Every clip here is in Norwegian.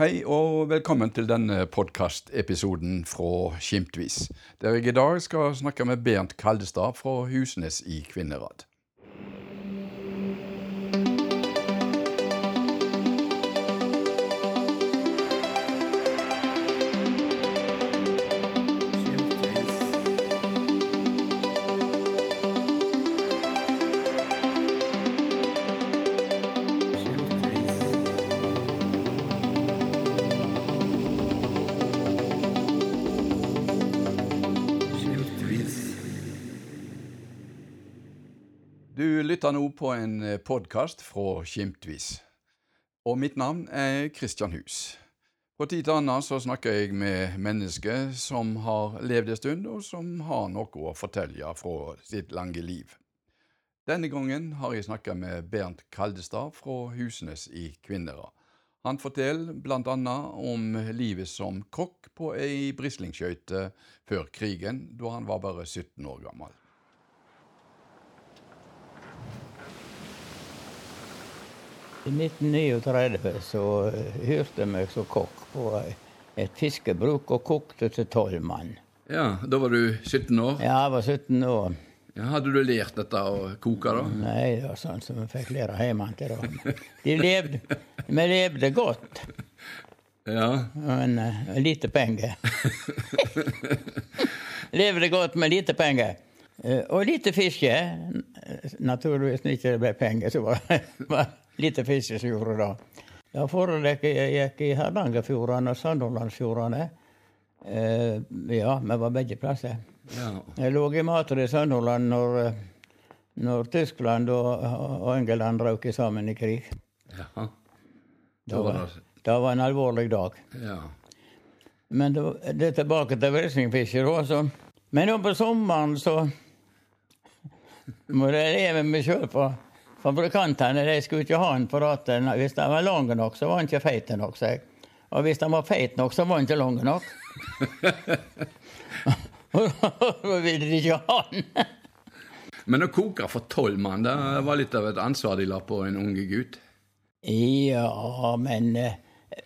Hei og velkommen til denne podkastepisoden fra Skimtvis, der jeg i dag skal snakke med Bernt Kaldestad fra Husnes i Kvinnherad. Du lytter nå på en podkast fra Skimtvis. Og mitt navn er Kristian Hus. På tid til annen så snakker jeg med mennesker som har levd en stund, og som har noe å fortelle fra sitt lange liv. Denne gangen har jeg snakka med Bernt Kaldestad fra Husnes i Kvinnherad. Han forteller annet om livet som kokk på ei brislingskøyte før krigen, da han var bare 17 år gammel. I 1939 så hyrte jeg meg som kokk på et fiskebruk og kokte til tolv mann. Ja, Da var du 17 år? Ja, jeg var 17 år. Ja, hadde du lært dette å koke, da? Nei, det var sånn som vi fikk lære hjemmefra. De levde, vi levde godt, Ja. men uh, lite penger. levde godt med lite penger. Uh, og lite fiske. Naturligvis når ikke det ble penger, så var det lite fiske som gjorde det. Ja, Forrige gikk i Hardangerfjordane og Sandhordlandsfjordene. Eh, ja, vi var begge plasser. ja. Jeg lå i Matre i Sunnhordland når, når Tyskland og, og England røk sammen i krig. ja. Det var, det var en alvorlig dag. ja. Men det, det er tilbake til wrestlingfiske, da. Men nå på sommeren så må jeg leve meg sjøl på fabrikantene. De skulle ikke ha den for at hvis den var lang nok, så var den ikke feit nok. jeg. Og hvis den var feit nok, så var den ikke lang nok. Og da ville de ikke ha den. Men å koke for tolv mann, det var litt av et ansvar de la på en unge gutt? Ja, men eh,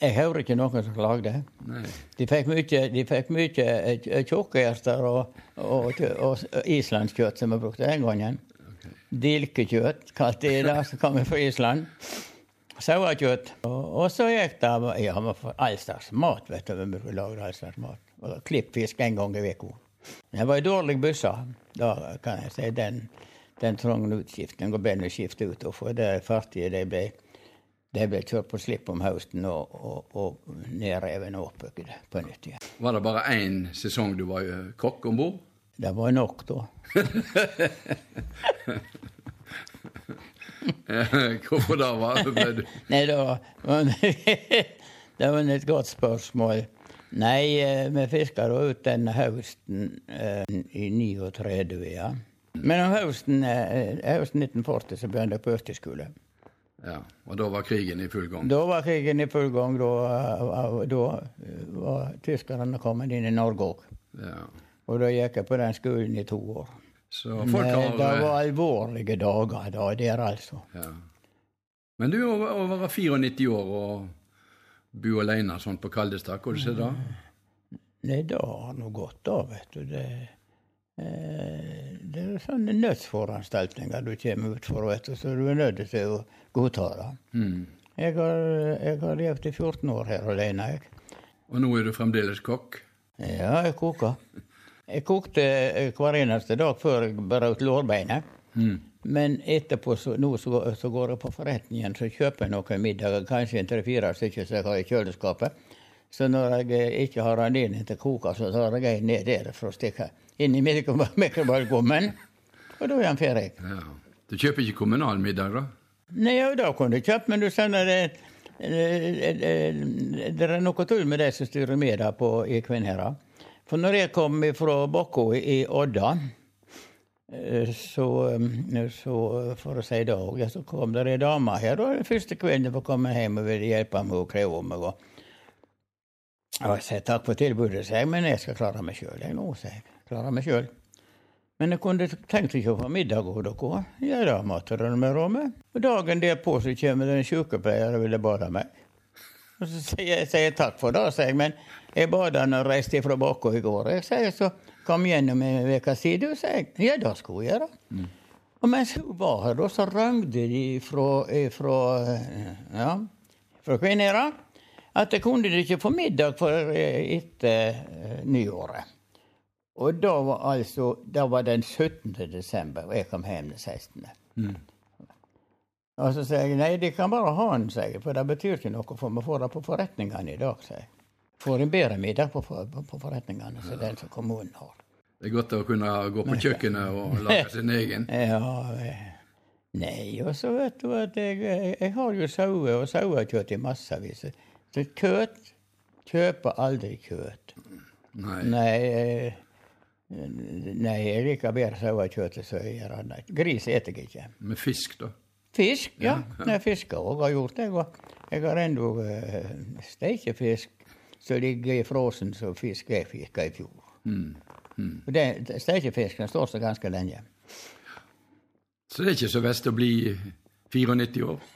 jeg hører ikke noen som klagde. Nei. De fikk mye, de fikk mye tjukkerter og, og, og islandskjøtt som vi brukte den gangen. Dilkekjøtt kalte de det, som kommer fra Island. Sauekjøtt. Og, så gikk det Ja, all slags mat, vet du. Vi lage all slags mat. Og Klippfisk en gang i uka. Det var ei dårlig bysse. Da kan jeg si den, den trang utskiftning og ble skiftet ut. og For det fartige de ble, de ble kjørt på slipp om høsten og, og, og nedrevet og oppbygd på nytt igjen. Var det bare én sesong du var eh, kokk om bord? Det var nok, da. Hvorfor da? Hva ble du Nei, var, det var et godt spørsmål. Nei, eh, vi fiska da ut denne høsten eh, i 39, ja. Men om høsten, eh, høsten 1940 så begynte jeg på yrkesskole. Ja, og da var krigen i full gang? Da var krigen i full gang. Da, eh, da var tyskerne kommet inn i Norge òg. Ja. Og da gikk jeg på den skolen i to år. Så folk Men har det eh, var alvorlige dager da, der altså. ja. Men du er over, over 94 år og bor alene sånn på Kaldestad. Hvordan er det da? Nei, det har nå gått, da, vet du. Det, eh, det er sånne nødsforanstaltninger du kommer ut for, vet du, så du er nødt til å godta det. Mm. Jeg har, jeg har levd i 14 år her alene, jeg. Og nå er du fremdeles kokk? Ja, jeg koker. Jeg kokte eh, hver eneste dag før jeg brøt lårbeinet. Mm. Men etterpå, så, nå så, så går jeg på forretningen, så kjøper jeg noen middager, kanskje en tre-fire stykker som jeg har i kjøleskapet. Så når jeg eh, ikke har anledning til å koke, så tar jeg en ned der for å stikke inn i mikro- mikrobølgeovnen. Og da er den ferdig. Ja. Du kjøper ikke kommunal middag, da? Nei, ja, da kunne du kjøpt, men du skjønner det, det, det, det er noe tull med de som styrer med på, i Kvinnherad. For når jeg kom fra Bakko i Odda, eh, så, eh, så for å si det òg, så kom det ei dame her. Og den første kvelden for å komme hjem og ville hjelpe meg og kreve meg. Og, jeg sa takk for tilbudet, sa jeg, men jeg skal klare meg sjøl. Nå, sa jeg. Klare meg sjøl. Men jeg kunne tenkt ikke å få middag hos dere. Ja, da, dere med rommet. Og dagen derpå så kommer det en sykepleier og ville bade meg. Og så sier jeg, takk for det, sier jeg, men jeg bad han jeg reiste fra Bakå i går. Jeg sier så kom gjennom en uke siden, sier jeg. Ja, det skulle hun gjøre. Mm. Og mens hun var her, da, så rømte de fra, fra, ja, fra Kvinnherad at jeg kunne de ikke få middag for etter nyåret. Og da var altså da var den 17. desember, og jeg kom hjem den 16. Mm. Og så sier jeg nei, de kan bare ha den, sier jeg, for det betyr ikke noe, for vi får det på forretningene i dag, sier jeg. Får en bedre middag på, på, på forretningene enn den som kommunen har. Det er godt å kunne gå på kjøkkenet og lage sin egen. Ja, eh, Nei, og så vet du at jeg, jeg har jo sauer og sauekjøtt i massevis. Så kjøtt kjøper aldri kjøtt. Nei. Nei, eh, nei jeg liker bedre sauekjøtt enn jeg gjør annet. Gris spiser jeg ikke. Med fisk, da? Fisk, ja. ja. Nei, fisk òg har gjort det. Jeg har ennå uh, steikefisk som ligger i frosen som fisk jeg fikk i fjor. Mm. Mm. Stekefisken står seg ganske lenge. Så det er ikke så verst å bli 94 år?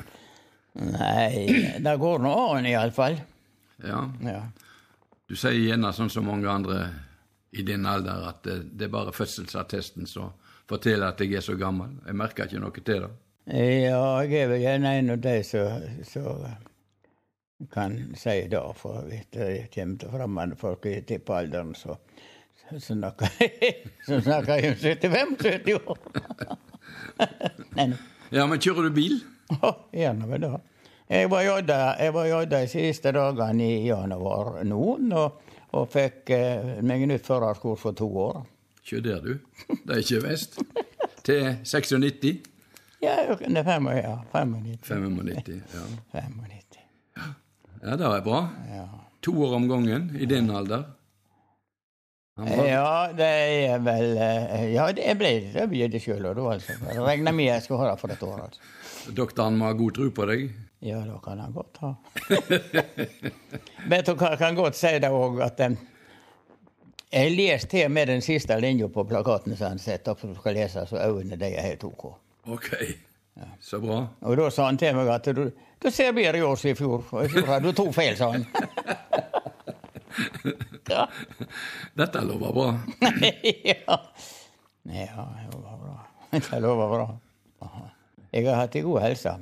Nei, det går nå an iallfall. Ja. ja. Du sier gjerne sånn som mange andre i din alder at det, det er bare fødselsattesten som forteller at jeg er så gammel. Jeg merker ikke noe til det. Ja, jeg er vel gjerne en av de som kan si det, for hvis det kommer til fremmede folk i tippalderen, så så snakker jeg om 75-70 år. ja, men kjører du bil? Ja, gjerne vel det. Jeg var jodda de siste dagene i januar nå, og, og fikk eh, meg nytt førerkort for to år. Ikke der, du. Det er ikke vest. Til 96? Ja, det er 95, ja. 95. 95, ja. 95. Ja, det er bra. Ja. To år om gangen i din alder. Ja, det er vel eh, Ja, det ble det blir det sjøl òg, altså. Jeg regner med jeg skal ha det for et år. altså. Doktoren må ha god tro på deg? Ja, det kan han godt ha. Hva, jeg kan godt si det òg, at um, jeg leser til med den siste linja på plakaten som han setter opp, at du skal lese, så øynene de er helt OK. Ok, ja. Så bra. Og da sa han til meg at du, du ser bedre i år som i fjor. Og i fjor hadde du to feil, sa han. ja. Dette lover bra. ja. ja, det lover bra. Det lover bra. Jeg har hatt ei god helse.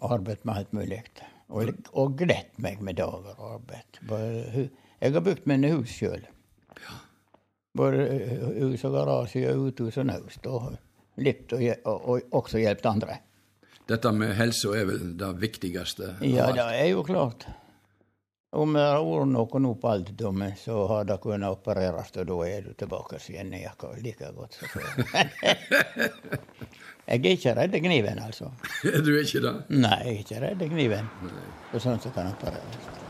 Arbeidet med alt mulig. Og, og gledt meg med dager og arbeid. Jeg har bygd mine hus sjøl. Både hus og garasje, uthus og naust. Og litt og, og, og også hjulpet andre. Dette med helse er vel det viktigste? Ja, det er jo klart. Om det har vært noe nå på alderdommen, så har det kunnet opereres, og da er du tilbake igjen i jakka like godt som før. jeg er ikke redd kniven, altså. Du er ikke det? Nei, jeg er ikke redd kniven. Og sånn som kan opereres.